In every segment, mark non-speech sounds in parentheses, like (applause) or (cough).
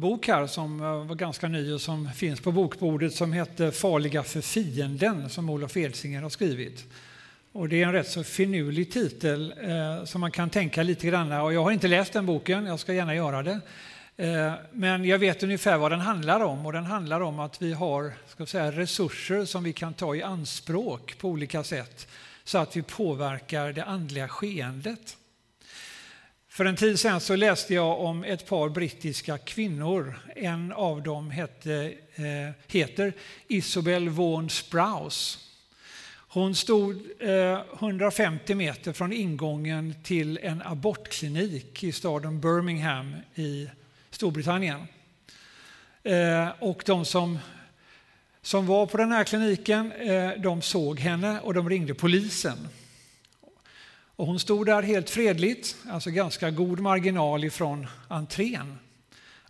bok här som eh, var ganska ny och som finns på bokbordet som heter Farliga för fienden som Olof Edsinger har skrivit. Och det är en rätt så finurlig titel eh, som man kan tänka lite grann. Och jag har inte läst den boken, jag ska gärna göra det. Eh, men jag vet ungefär vad den handlar om och den handlar om att vi har ska säga, resurser som vi kan ta i anspråk på olika sätt så att vi påverkar det andliga skeendet. För en tid sedan så läste jag om ett par brittiska kvinnor. En av dem hette, eh, heter Isobel Vaughan Sprouse. Hon stod eh, 150 meter från ingången till en abortklinik i staden Birmingham i Storbritannien. Eh, och de som, som var på den här kliniken eh, de såg henne och de ringde polisen. Och hon stod där helt fredligt, alltså ganska god marginal ifrån entrén.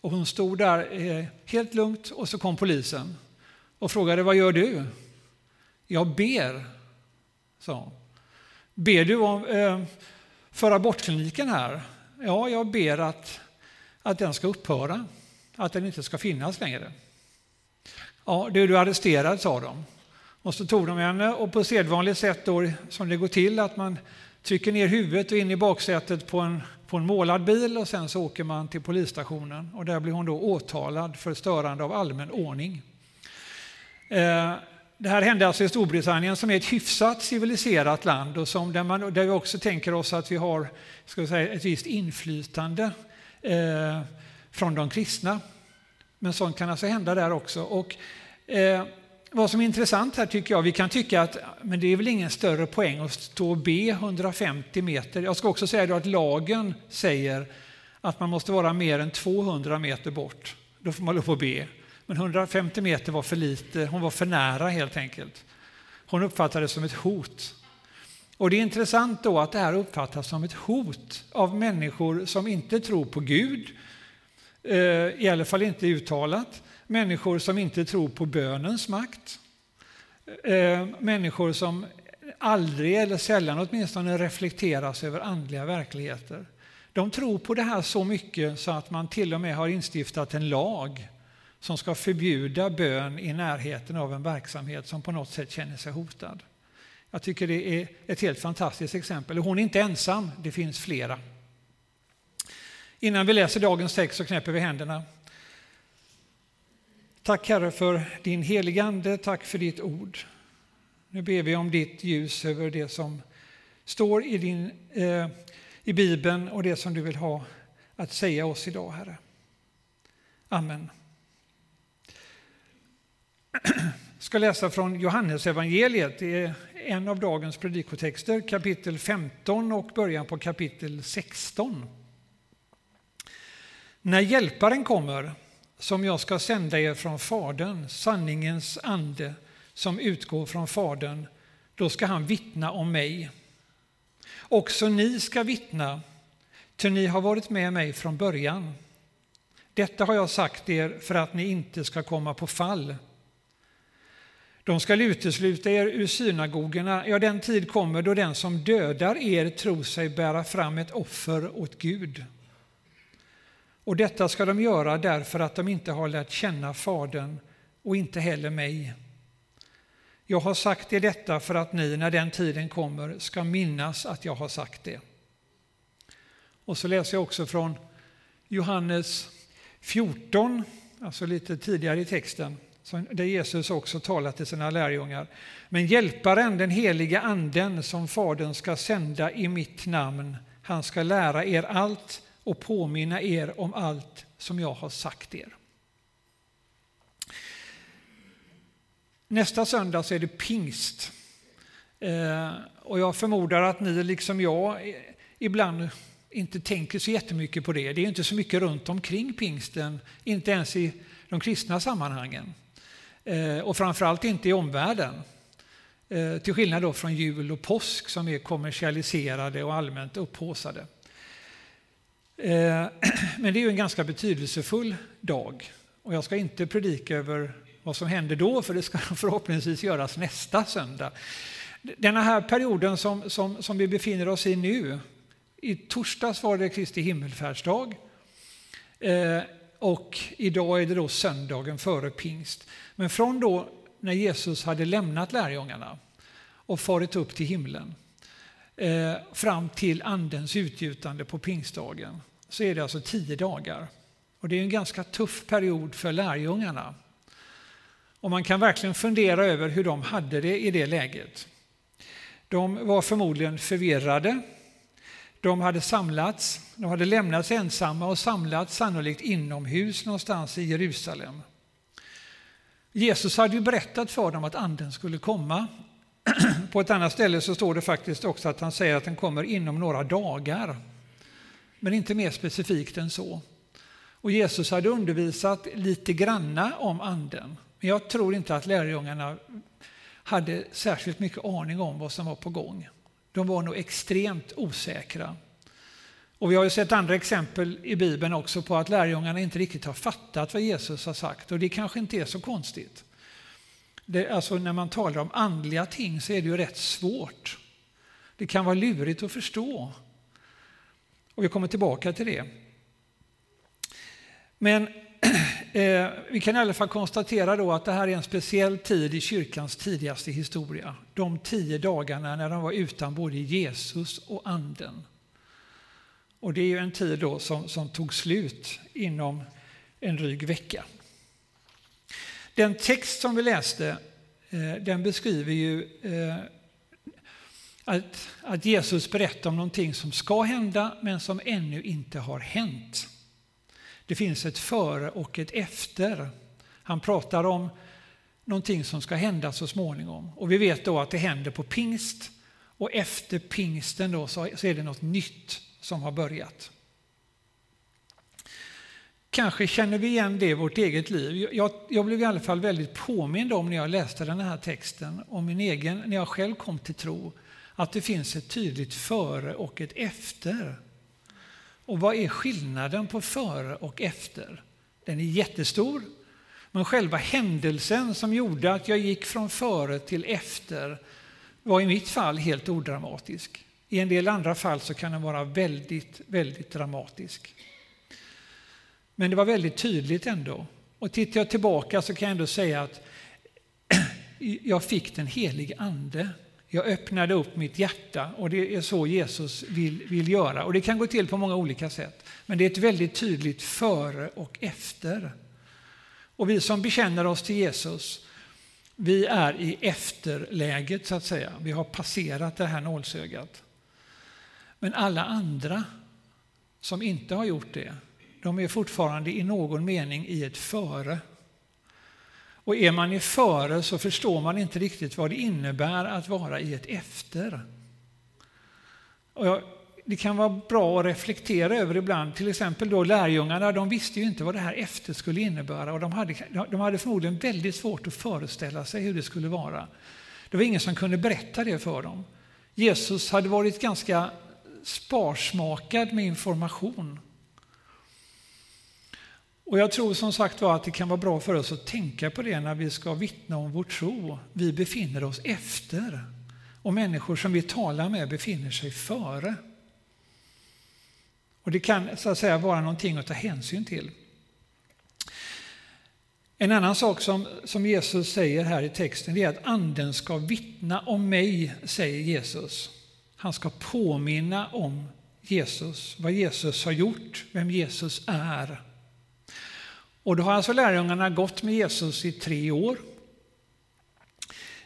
Och hon stod där eh, helt lugnt och så kom polisen och frågade vad gör du? Jag ber, sa hon. Ber du om, eh, för abortkliniken här? Ja, jag ber att, att den ska upphöra, att den inte ska finnas längre. Ja, du är arresterad, sa de. Och så tog de henne och på sedvanligt sätt då, som det går till, att man trycker ner huvudet och in i baksätet på en, på en målad bil och sen så åker man till polisstationen och där blir hon då åtalad för störande av allmän ordning. Eh, det här hände alltså i Storbritannien som är ett hyfsat civiliserat land och som där, man, där vi också tänker oss att vi har ska säga, ett visst inflytande eh, från de kristna. Men sånt kan alltså hända där också. Och, eh, vad som är intressant här tycker jag, vi kan tycka att men det är väl ingen större poäng att stå och be 150 meter. Jag ska också säga då att lagen säger att man måste vara mer än 200 meter bort. Då får man lov att be. Men 150 meter var för lite, hon var för nära helt enkelt. Hon uppfattade det som ett hot. Och det är intressant då att det här uppfattas som ett hot av människor som inte tror på Gud, eh, i alla fall inte uttalat, människor som inte tror på bönens makt, eh, människor som aldrig eller sällan åtminstone reflekteras över andliga verkligheter. De tror på det här så mycket så att man till och med har instiftat en lag som ska förbjuda bön i närheten av en verksamhet som på något sätt känner sig hotad. Jag tycker det är ett helt fantastiskt exempel. Hon är inte ensam, det finns flera. Innan vi läser dagens text så knäpper vi händerna. Tack Herre för din heligande, tack för ditt ord. Nu ber vi om ditt ljus över det som står i, din, eh, i Bibeln och det som du vill ha att säga oss idag, Herre. Amen. Jag (clears throat) ska läsa från Johannesevangeliet. Det är en av dagens predikotexter, kapitel 15 och början på kapitel 16. När Hjälparen kommer som jag ska sända er från Fadern, sanningens ande som utgår från Fadern, då ska han vittna om mig. Också ni ska vittna, ty ni har varit med mig från början. Detta har jag sagt er för att ni inte ska komma på fall. De skall utesluta er ur synagogorna. Ja, den tid kommer då den som dödar er tror sig bära fram ett offer åt Gud. Och detta ska de göra därför att de inte har lärt känna Fadern och inte heller mig. Jag har sagt er detta för att ni, när den tiden kommer, ska minnas att jag har sagt det. Och så läser jag också från Johannes 14, alltså lite tidigare i texten, där Jesus också talar till sina lärjungar. Men hjälparen, den heliga anden som Fadern ska sända i mitt namn, han ska lära er allt och påminna er om allt som jag har sagt er. Nästa söndag så är det pingst. Eh, och jag förmodar att ni liksom jag ibland inte tänker så jättemycket på det. Det är inte så mycket runt omkring pingsten, inte ens i de kristna sammanhangen. Eh, och framförallt inte i omvärlden. Eh, till skillnad då från jul och påsk som är kommersialiserade och allmänt upphåsade. Eh, (clears throat) men det är ju en ganska betydelsefull dag och jag ska inte predika över vad som händer då, för det ska (laughs) förhoppningsvis göras nästa söndag. Den här perioden som, som, som vi befinner oss i nu, i torsdags var det Kristi himmelfärdsdag. Eh, och idag är det då söndagen före pingst. Men från då när Jesus hade lämnat lärjungarna och farit upp till himlen eh, fram till andens utgjutande på pingstdagen så är det alltså tio dagar. Och det är en ganska tuff period för lärjungarna. Och man kan verkligen fundera över hur de hade det i det läget. De var förmodligen förvirrade. De hade samlats, de hade lämnats ensamma och samlats sannolikt inomhus någonstans i Jerusalem. Jesus hade ju berättat för dem att anden skulle komma. (clears throat) På ett annat ställe så står det faktiskt också att han säger att den kommer inom några dagar. Men inte mer specifikt än så. Och Jesus hade undervisat lite granna om anden. Men jag tror inte att lärjungarna hade särskilt mycket aning om vad som var på gång. De var nog extremt osäkra. Och vi har ju sett andra exempel i Bibeln också på att lärjungarna inte riktigt har fattat vad Jesus har sagt och det kanske inte är så konstigt. Det, alltså när man talar om andliga ting så är det ju rätt svårt. Det kan vara lurigt att förstå. Och vi kommer tillbaka till det. Men (clears throat) eh, vi kan i alla fall konstatera då att det här är en speciell tid i kyrkans tidigaste historia. De tio dagarna när de var utan både Jesus och anden. Och det är ju en tid då som, som tog slut inom en dryg vecka. Den text som vi läste eh, den beskriver ju eh, att, att Jesus berättar om någonting som ska hända men som ännu inte har hänt. Det finns ett före och ett efter. Han pratar om någonting som ska hända så småningom. Och vi vet då att det händer på pingst och efter pingsten då så är det något nytt som har börjat. Kanske känner vi igen det i vårt eget liv. Jag, jag, blev i alla fall väldigt påmind om när jag läste den här texten, om min egen, när jag själv kom till tro, att det finns ett tydligt före och ett efter. Och vad är skillnaden på före och efter? Den är jättestor, men själva händelsen som gjorde att jag gick från före till efter var i mitt fall helt odramatisk. I en del andra fall så kan den vara väldigt, väldigt dramatisk. Men det var väldigt tydligt ändå. Och tittar jag tillbaka så kan jag ändå säga att (clears throat) jag fick den helige ande. Jag öppnade upp mitt hjärta och det är så Jesus vill, vill göra. Och det kan gå till på många olika sätt. Men det är ett väldigt tydligt före och efter. Och vi som bekänner oss till Jesus, vi är i efterläget så att säga. Vi har passerat det här nålsögat. Men alla andra som inte har gjort det, de är fortfarande i någon mening i ett före. Och är man i före så förstår man inte riktigt vad det innebär att vara i ett efter. Och jag, det kan vara bra att reflektera över ibland. Till exempel då lärjungarna, de visste ju inte vad det här efter skulle innebära och de hade, de hade förmodligen väldigt svårt att föreställa sig hur det skulle vara. Det var ingen som kunde berätta det för dem. Jesus hade varit ganska sparsmakad med information. Och jag tror som sagt var att det kan vara bra för oss att tänka på det när vi ska vittna om vår tro. Vi befinner oss efter och människor som vi talar med befinner sig före. Och det kan så att säga vara någonting att ta hänsyn till. En annan sak som, som Jesus säger här i texten är att anden ska vittna om mig, säger Jesus. Han ska påminna om Jesus, vad Jesus har gjort, vem Jesus är. Och då har alltså lärjungarna gått med Jesus i tre år.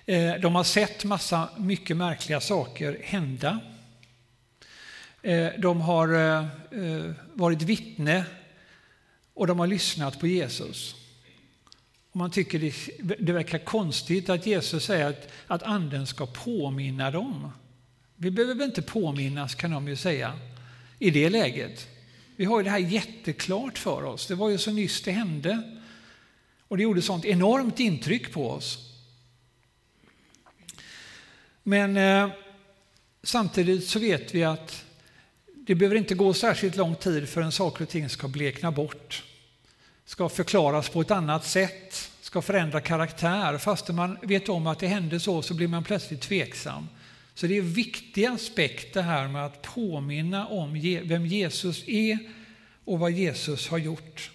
Eh, de har sett massa mycket märkliga saker hända. Eh, de har eh, varit vittne och de har lyssnat på Jesus. Och man tycker det, det verkar konstigt att Jesus säger att, att anden ska påminna dem. Vi behöver inte påminnas kan de ju säga i det läget. Vi har ju det här jätteklart för oss. Det var ju så nyss det hände. Och det gjorde sånt enormt intryck på oss. Men eh, samtidigt så vet vi att det behöver inte gå särskilt lång tid förrän saker och ting ska blekna bort. Ska förklaras på ett annat sätt, ska förändra karaktär. Fast man vet om att det hände så, så blir man plötsligt tveksam. Så det är viktiga aspekter här med att påminna om vem Jesus är och vad Jesus har gjort.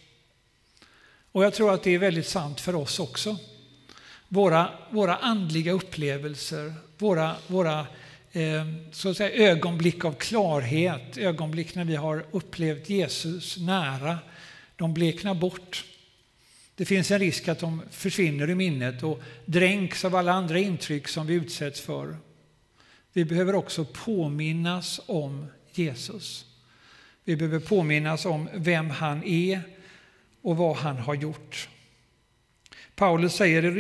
Och jag tror att det är väldigt sant för oss också. Våra, våra andliga upplevelser, våra, våra eh, så att säga, ögonblick av klarhet, ögonblick när vi har upplevt Jesus nära, de bleknar bort. Det finns en risk att de försvinner i minnet och dränks av alla andra intryck som vi utsätts för. Vi behöver också påminnas om Jesus. Vi behöver påminnas om vem han är och vad han har gjort. Paulus säger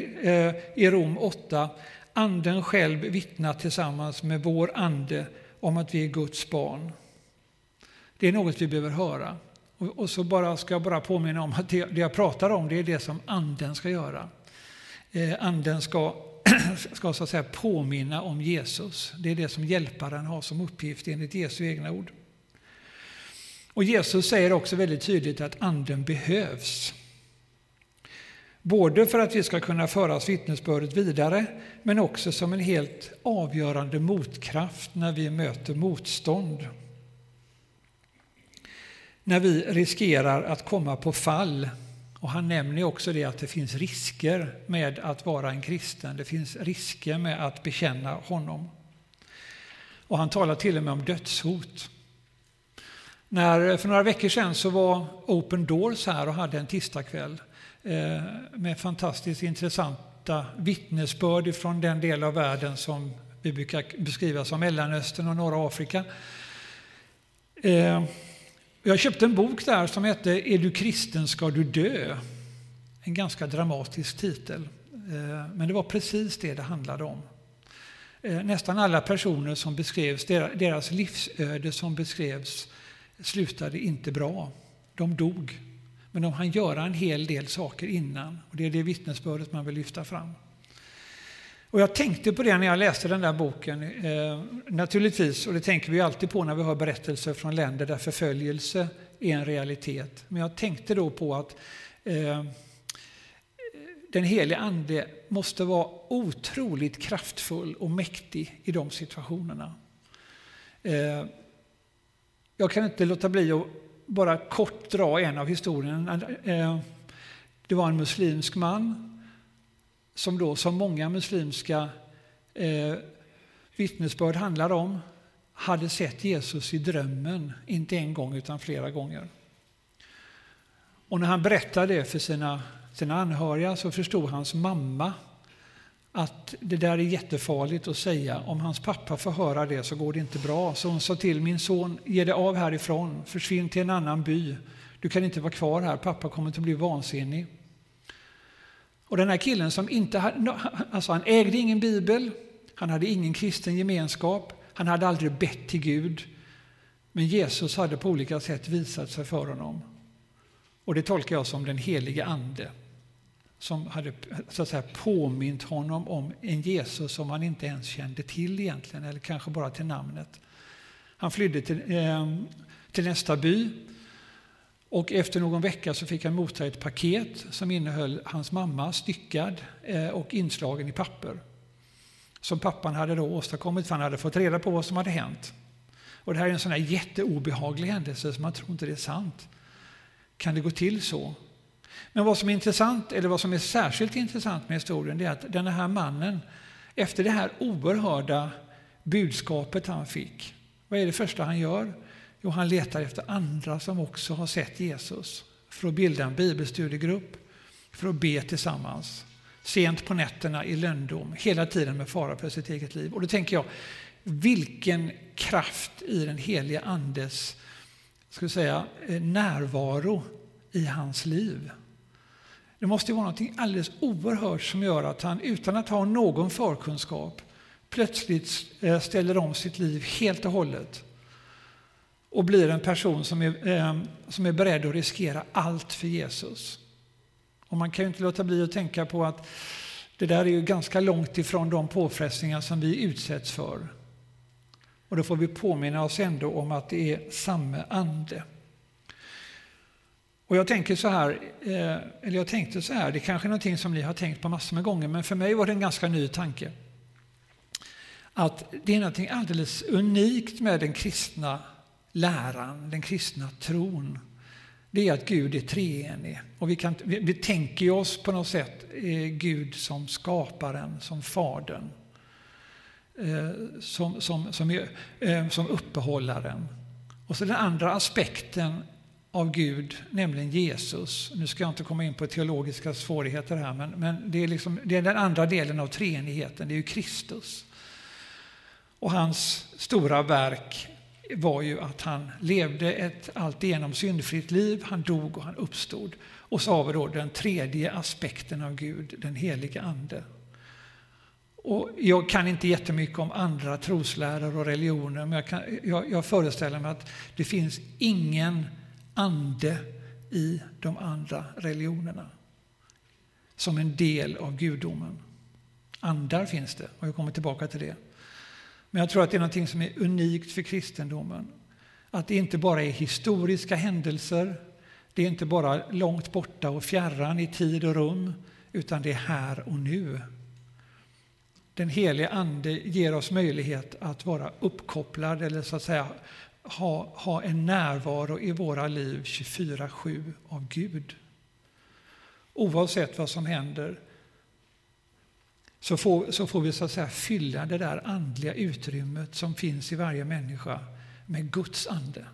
i eh, Rom 8, anden själv vittnar tillsammans med vår ande om att vi är Guds barn. Det är något vi behöver höra. Och så bara ska jag bara påminna om att det, jag pratar om det är det som anden ska göra. Eh, anden ska, (clears throat) ska så att säga påminna om Jesus. Det är det som hjälparen har som uppgift enligt Jesu egna ord. Och Jesus säger också väldigt tydligt att anden behövs. Både för att vi ska kunna föra vittnesbördet vidare, men också som en helt avgörande motkraft när vi möter motstånd. När vi riskerar att komma på fall. Och han nämner också det att det finns risker med att vara en kristen. Det finns risker med att bekänna honom. Och han talar till och med om dödshot. När, för några veckor sedan så var Open Doors här och hade en tisdagkväll eh, med fantastiskt intressanta vittnesbörd från den del av världen som vi brukar beskriva som Mellanöstern och norra Afrika. Eh, jag köpte en bok där som hette Är du kristen ska du dö? En ganska dramatisk titel. Eh, men det var precis det det handlade om. Eh, nästan alla personer som beskrevs, deras livsöde som beskrevs slutade inte bra. De dog. Men de hann göra en hel del saker innan. Och Det är det vittnesbördet man vill lyfta fram. Och Jag tänkte på det när jag läste den där boken. Eh, naturligtvis, och det tänker vi alltid på när vi hör berättelser från länder där förföljelse är en realitet. Men jag tänkte då på att eh, den helige Ande måste vara otroligt kraftfull och mäktig i de situationerna. Eh, jag kan inte låta bli att bara kort dra en av historierna. Eh, det var en muslimsk man som då, som många muslimska eh, vittnesbörd handlar om, hade sett Jesus i drömmen, inte en gång utan flera gånger. Och när han berättade det för sina, sina anhöriga så förstod hans mamma att det där är jättefarligt att säga. Om hans pappa får höra det så går det inte bra. Så hon sa till min son, ge dig av härifrån, försvinn till en annan by. Du kan inte vara kvar här, pappa kommer att bli vansinnig. Och den här killen som inte hade, alltså han ägde ingen bibel, han hade ingen kristen gemenskap, han hade aldrig bett till Gud. Men Jesus hade på olika sätt visat sig för honom. Och det tolkar jag som den helige Ande som hade så att säga, påmint honom om en Jesus som han inte ens kände till egentligen, eller kanske bara till namnet. Han flydde till, eh, till nästa by och efter någon vecka så fick han motta ett paket som innehöll hans mamma styckad eh, och inslagen i papper. Som pappan hade då åstadkommit för han hade fått reda på vad som hade hänt. Och det här är en sån här jätteobehaglig händelse som man tror inte det är sant. Kan det gå till så? Men vad som är intressant, eller vad som är särskilt intressant med historien, det är att den här mannen, efter det här oerhörda budskapet han fick, vad är det första han gör? Jo, han letar efter andra som också har sett Jesus för att bilda en bibelstudiegrupp, för att be tillsammans. Sent på nätterna i lönndom, hela tiden med fara för sitt eget liv. Och då tänker jag, vilken kraft i den heliga Andes ska säga, eh, närvaro i hans liv. Det måste vara något alldeles oerhört som gör att han utan att ha någon förkunskap plötsligt eh, ställer om sitt liv helt och hållet och blir en person som är, eh, som är beredd att riskera allt för Jesus. Och man kan ju inte låta bli att tänka på att det där är ju ganska långt ifrån de påfrestningar som vi utsätts för. Och då får vi påminna oss ändå om att det är samma ande. Och jag tänker så här, eh, eller jag tänkte så här, det kanske är någonting som ni har tänkt på massor med gånger, men för mig var det en ganska ny tanke. Att det är någonting alldeles unikt med den kristna läran, den kristna tron. det är att Gud är treenig. Och vi, kan, vi, vi tänker oss på något sätt eh, Gud som skaparen, som fadern. Eh, som, som, som, är, eh, som uppehållaren. Och så den andra aspekten av Gud, nämligen Jesus. Nu ska jag inte komma in på teologiska svårigheter här, men, men det, är liksom, det är den andra delen av treenigheten, det är ju Kristus. Och hans stora verk var ju att han levde ett alltigenom syndfritt liv, han dog och han uppstod. Och så har vi då den tredje aspekten av Gud, den helige Ande. Och jag kan inte jättemycket om andra trosläror och religioner, men jag, kan, jag, jag föreställer mig att det finns ingen ande i de andra religionerna som en del av gudomen. Andar finns det, och jag kommer tillbaka till det. Men jag tror att det är något som är unikt för kristendomen. Att det inte bara är historiska händelser, det är inte bara långt borta och fjärran i tid och rum, utan det är här och nu. Den helige Ande ger oss möjlighet att vara uppkopplad eller så att säga ha, ha en närvaro i våra liv 24-7 av Gud. Oavsett vad som händer så får, så får vi så att säga fylla det där andliga utrymmet som finns i varje människa med Guds ande.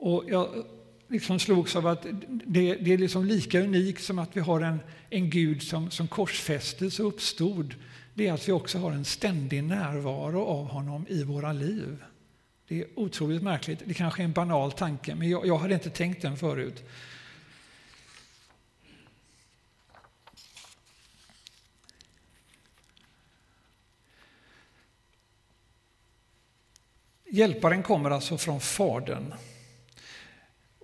Och jag liksom slogs av att det, det är liksom lika unikt som att vi har en, en Gud som, som korsfästes och uppstod. Det är att vi också har en ständig närvaro av honom i våra liv. Det är otroligt märkligt. Det kanske är en banal tanke, men jag, jag hade inte tänkt den förut. Hjälparen kommer alltså från Fadern.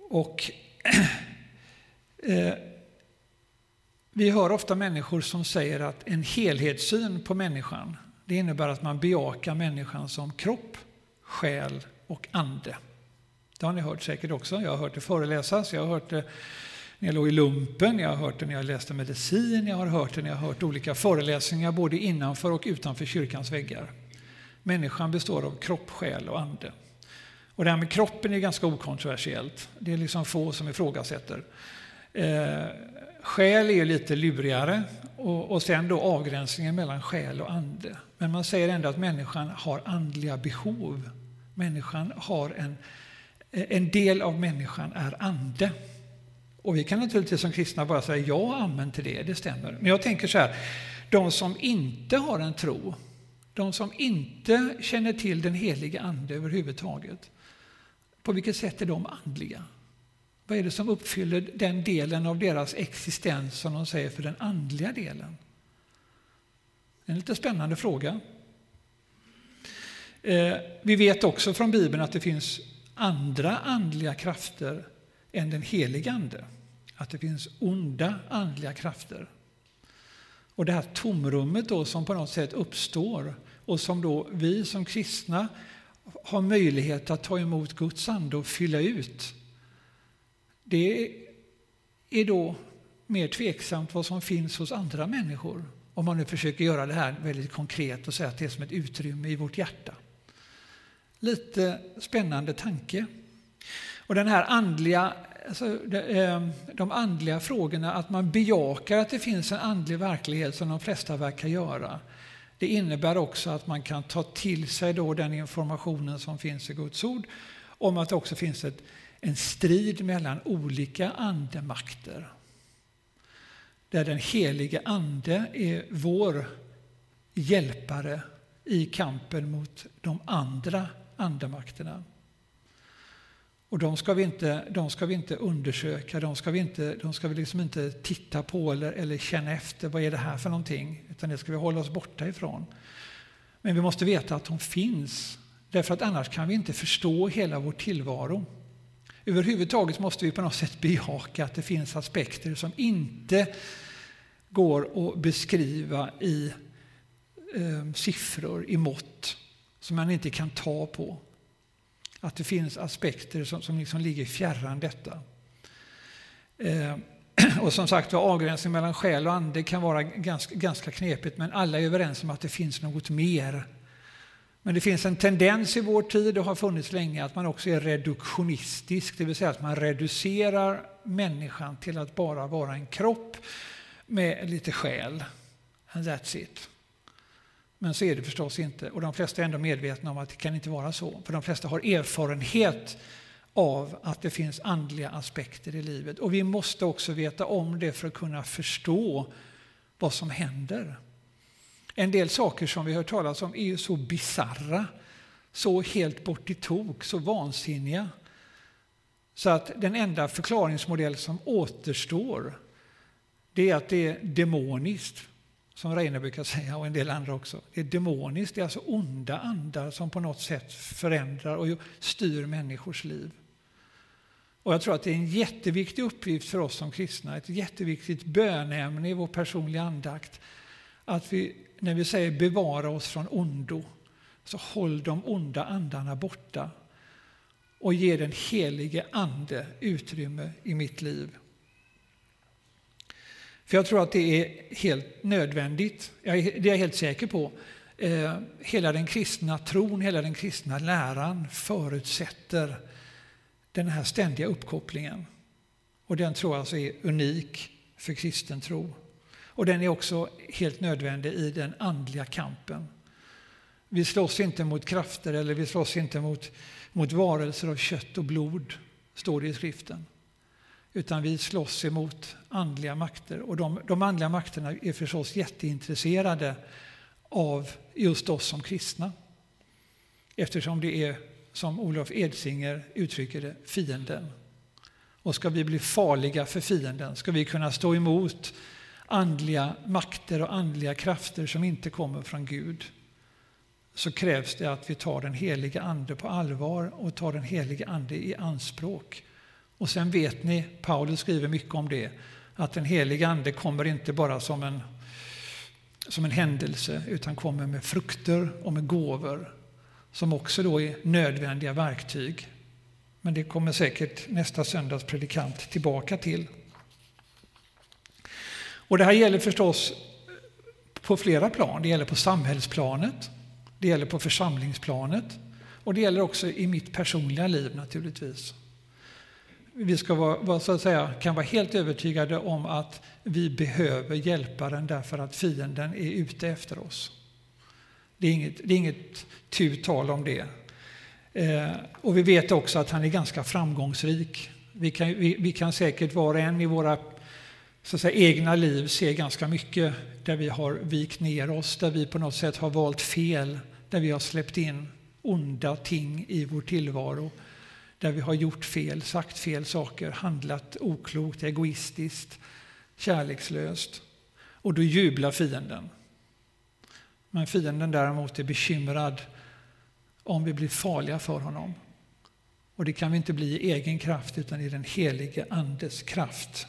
Och (clears throat) eh, vi hör ofta människor som säger att en helhetssyn på människan, det innebär att man bejakar människan som kropp, själ och ande. Det har ni hört säkert också. Jag har hört det föreläsas, jag har hört det när jag låg i lumpen, jag har hört det när jag läste medicin, jag har hört det när jag har hört olika föreläsningar både innanför och utanför kyrkans väggar. Människan består av kropp, själ och ande. Och det här med kroppen är ganska okontroversiellt. Det är liksom få som ifrågasätter. Eh, själ är lite lurigare och, och sen då avgränsningen mellan själ och ande. Men man säger ändå att människan har andliga behov. Människan har en, en del av människan är ande. Och vi kan naturligtvis som kristna bara säga ja amen till det, det stämmer. Men jag tänker så här, de som inte har en tro, de som inte känner till den heliga Ande överhuvudtaget, på vilket sätt är de andliga? Vad är det som uppfyller den delen av deras existens som de säger för den andliga delen? En lite spännande fråga. Eh, vi vet också från Bibeln att det finns andra andliga krafter än den heliga Ande. Att det finns onda andliga krafter. Och det här tomrummet då som på något sätt uppstår och som då vi som kristna har möjlighet att ta emot Guds ande och fylla ut. Det är då mer tveksamt vad som finns hos andra människor. Om man nu försöker göra det här väldigt konkret och säga att det är som ett utrymme i vårt hjärta. Lite spännande tanke. Och den här andliga, alltså, eh, de andliga frågorna, att man bejakar att det finns en andlig verklighet som de flesta verkar göra. Det innebär också att man kan ta till sig då den informationen som finns i Guds ord om att det också finns ett, en strid mellan olika andemakter. Där den helige Ande är vår hjälpare i kampen mot de andra andemakterna. Och de ska vi inte, de ska vi inte undersöka, de ska vi, inte, de ska vi liksom inte titta på eller, eller känna efter. Vad är det här för någonting? Utan det ska vi hålla oss borta ifrån. Men vi måste veta att de finns. Därför att annars kan vi inte förstå hela vår tillvaro. Överhuvudtaget måste vi på något sätt bejaka att det finns aspekter som inte går att beskriva i eh, siffror, i mått, som man inte kan ta på. Att det finns aspekter som, som liksom ligger fjärran detta. Eh, (clears throat) och som sagt var, avgränsning mellan själ och ande kan vara ganska, ganska knepigt, men alla är överens om att det finns något mer. Men det finns en tendens i vår tid, och har funnits länge, att man också är reduktionistisk, det vill säga att man reducerar människan till att bara vara en kropp med lite själ. And that's it. Men så är det förstås inte. Och de flesta är ändå medvetna om att det kan inte vara så. För de flesta har erfarenhet av att det finns andliga aspekter i livet. Och vi måste också veta om det för att kunna förstå vad som händer. En del saker som vi hör talas om är ju så bizarra, så helt bort i tok, så vansinniga. Så att den enda förklaringsmodell som återstår det är att det är demoniskt, som Reine brukar säga och en del andra också. Det är demoniskt, det är alltså onda andar som på något sätt förändrar och styr människors liv. Och jag tror att det är en jätteviktig uppgift för oss som kristna, ett jätteviktigt bönämne i vår personliga andakt, att vi när vi säger bevara oss från ondo, så håll de onda andarna borta och ge den helige Ande utrymme i mitt liv. För jag tror att det är helt nödvändigt, det är jag helt säker på. Eh, hela den kristna tron, hela den kristna läran förutsätter den här ständiga uppkopplingen. Och den tror jag alltså är unik för kristen tro. Och den är också helt nödvändig i den andliga kampen. Vi slåss inte mot krafter eller vi slåss inte mot, mot varelser av kött och blod, står det i skriften. Utan vi slåss emot andliga makter. Och de, de andliga makterna är förstås jätteintresserade av just oss som kristna. Eftersom det är, som Olof Edsinger uttrycker det, fienden. Och ska vi bli farliga för fienden, ska vi kunna stå emot andliga makter och andliga krafter som inte kommer från Gud så krävs det att vi tar den heliga Ande på allvar och tar den heliga Ande i anspråk. Och sen vet ni, Paulus skriver mycket om det, att den heliga Ande kommer inte bara som en, som en händelse utan kommer med frukter och med gåvor som också då är nödvändiga verktyg. Men det kommer säkert nästa söndags predikant tillbaka till. Och det här gäller förstås på flera plan. Det gäller på samhällsplanet, det gäller på församlingsplanet och det gäller också i mitt personliga liv naturligtvis. Vi ska vara, så att säga, kan vara helt övertygade om att vi behöver hjälparen därför att fienden är ute efter oss. Det är inget, det är inget tu tal om det. Eh, och vi vet också att han är ganska framgångsrik. Vi kan, vi, vi kan säkert var och en i våra så att säga, egna liv se ganska mycket där vi har vikt ner oss, där vi på något sätt har valt fel, där vi har släppt in onda ting i vår tillvaro, där vi har gjort fel, sagt fel saker, handlat oklokt, egoistiskt, kärlekslöst. Och då jublar fienden. Men fienden däremot är bekymrad om vi blir farliga för honom. Och det kan vi inte bli i egen kraft utan i den helige Andes kraft.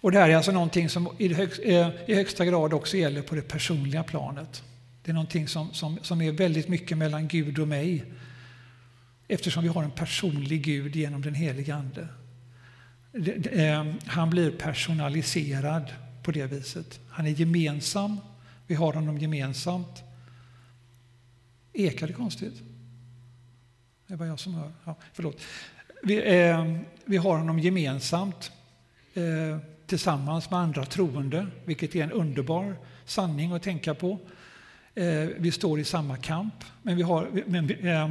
Och det här är alltså någonting som i, eh, högsta grad också gäller på det personliga planet. Det är någonting som, som, som är väldigt mycket mellan Gud och mig eftersom vi har en personlig Gud genom den helige Ande. Ehm, han blir personaliserad på det viset. Han är gemensam, vi har honom gemensamt. Ekar det konstigt? Det är bara jag som hör. Ja, förlåt. Vi, eh, vi har honom gemensamt. Eh, tillsammans med andra troende, vilket är en underbar sanning att tänka på. Eh, vi står i samma kamp, men vi har, men eh,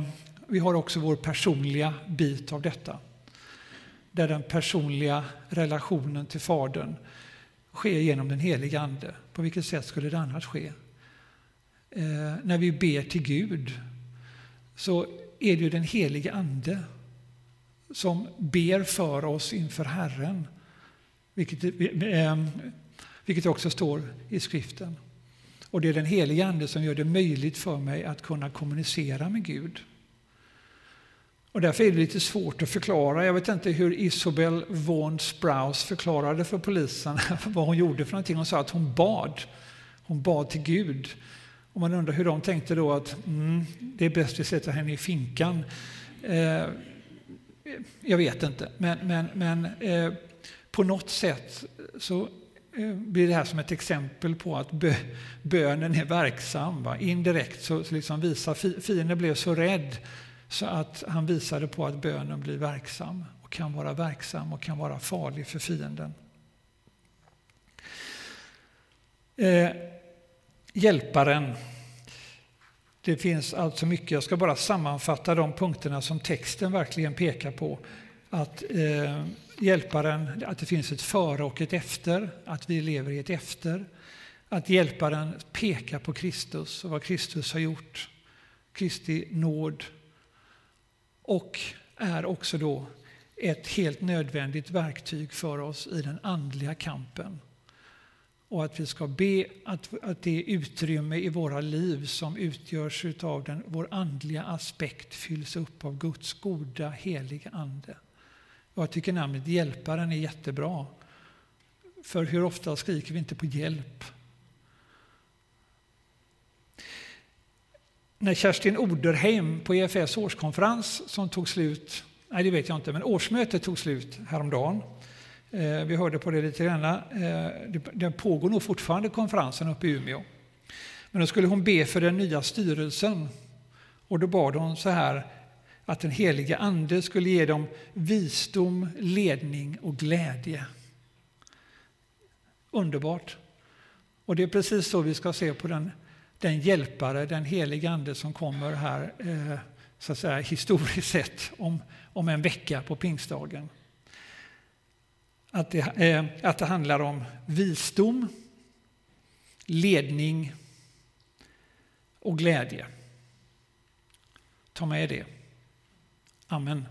vi har också vår personliga bit av detta. Där den personliga relationen till Fadern sker genom den heliga Ande. På vilket sätt skulle det annars ske? Eh, när vi ber till Gud så är det ju den helige Ande som ber för oss inför Herren vilket, eh, vilket också står i skriften. Och det är den heliga Ande som gör det möjligt för mig att kunna kommunicera med Gud. Och därför är det lite svårt att förklara. Jag vet inte hur Isobel von Sprouse förklarade för polisen (laughs) vad hon gjorde för någonting. Hon sa att hon bad. Hon bad till Gud. Och man undrar hur de tänkte då att mm, det är bäst vi sätter henne i finkan. Eh, jag vet inte, men, men, men eh, på något sätt så eh, blir det här som ett exempel på att bönen är verksam. Va? Indirekt så, så liksom visar fienden blev så rädd så att han visade på att bönen blir verksam och kan vara verksam och kan vara farlig för fienden. Eh, hjälparen. Det finns alltså mycket. Jag ska bara sammanfatta de punkterna som texten verkligen pekar på. Att eh, hjälparen, att det finns ett före och ett efter, att vi lever i ett efter. Att hjälparen pekar på Kristus och vad Kristus har gjort. Kristi nåd. Och är också då ett helt nödvändigt verktyg för oss i den andliga kampen och att vi ska be att, att det utrymme i våra liv som utgörs av den, vår andliga aspekt fylls upp av Guds goda, heliga Ande. Och jag tycker namnet Hjälparen är jättebra. För hur ofta skriker vi inte på hjälp? När Kerstin Oderheim på EFS årskonferens som tog slut, nej det vet jag inte, men årsmötet tog slut häromdagen Eh, vi hörde på det lite grann. Eh, pågår nog fortfarande konferensen uppe i Umeå. Men då skulle hon be för den nya styrelsen. Och då bad hon så här att den heliga Ande skulle ge dem visdom, ledning och glädje. Underbart! Och det är precis så vi ska se på den, den hjälpare, den helige Ande som kommer här eh, så att säga, historiskt sett om, om en vecka på pingstdagen att det, eh, att det handlar om visdom, ledning och glädje. Ta med det. Amen.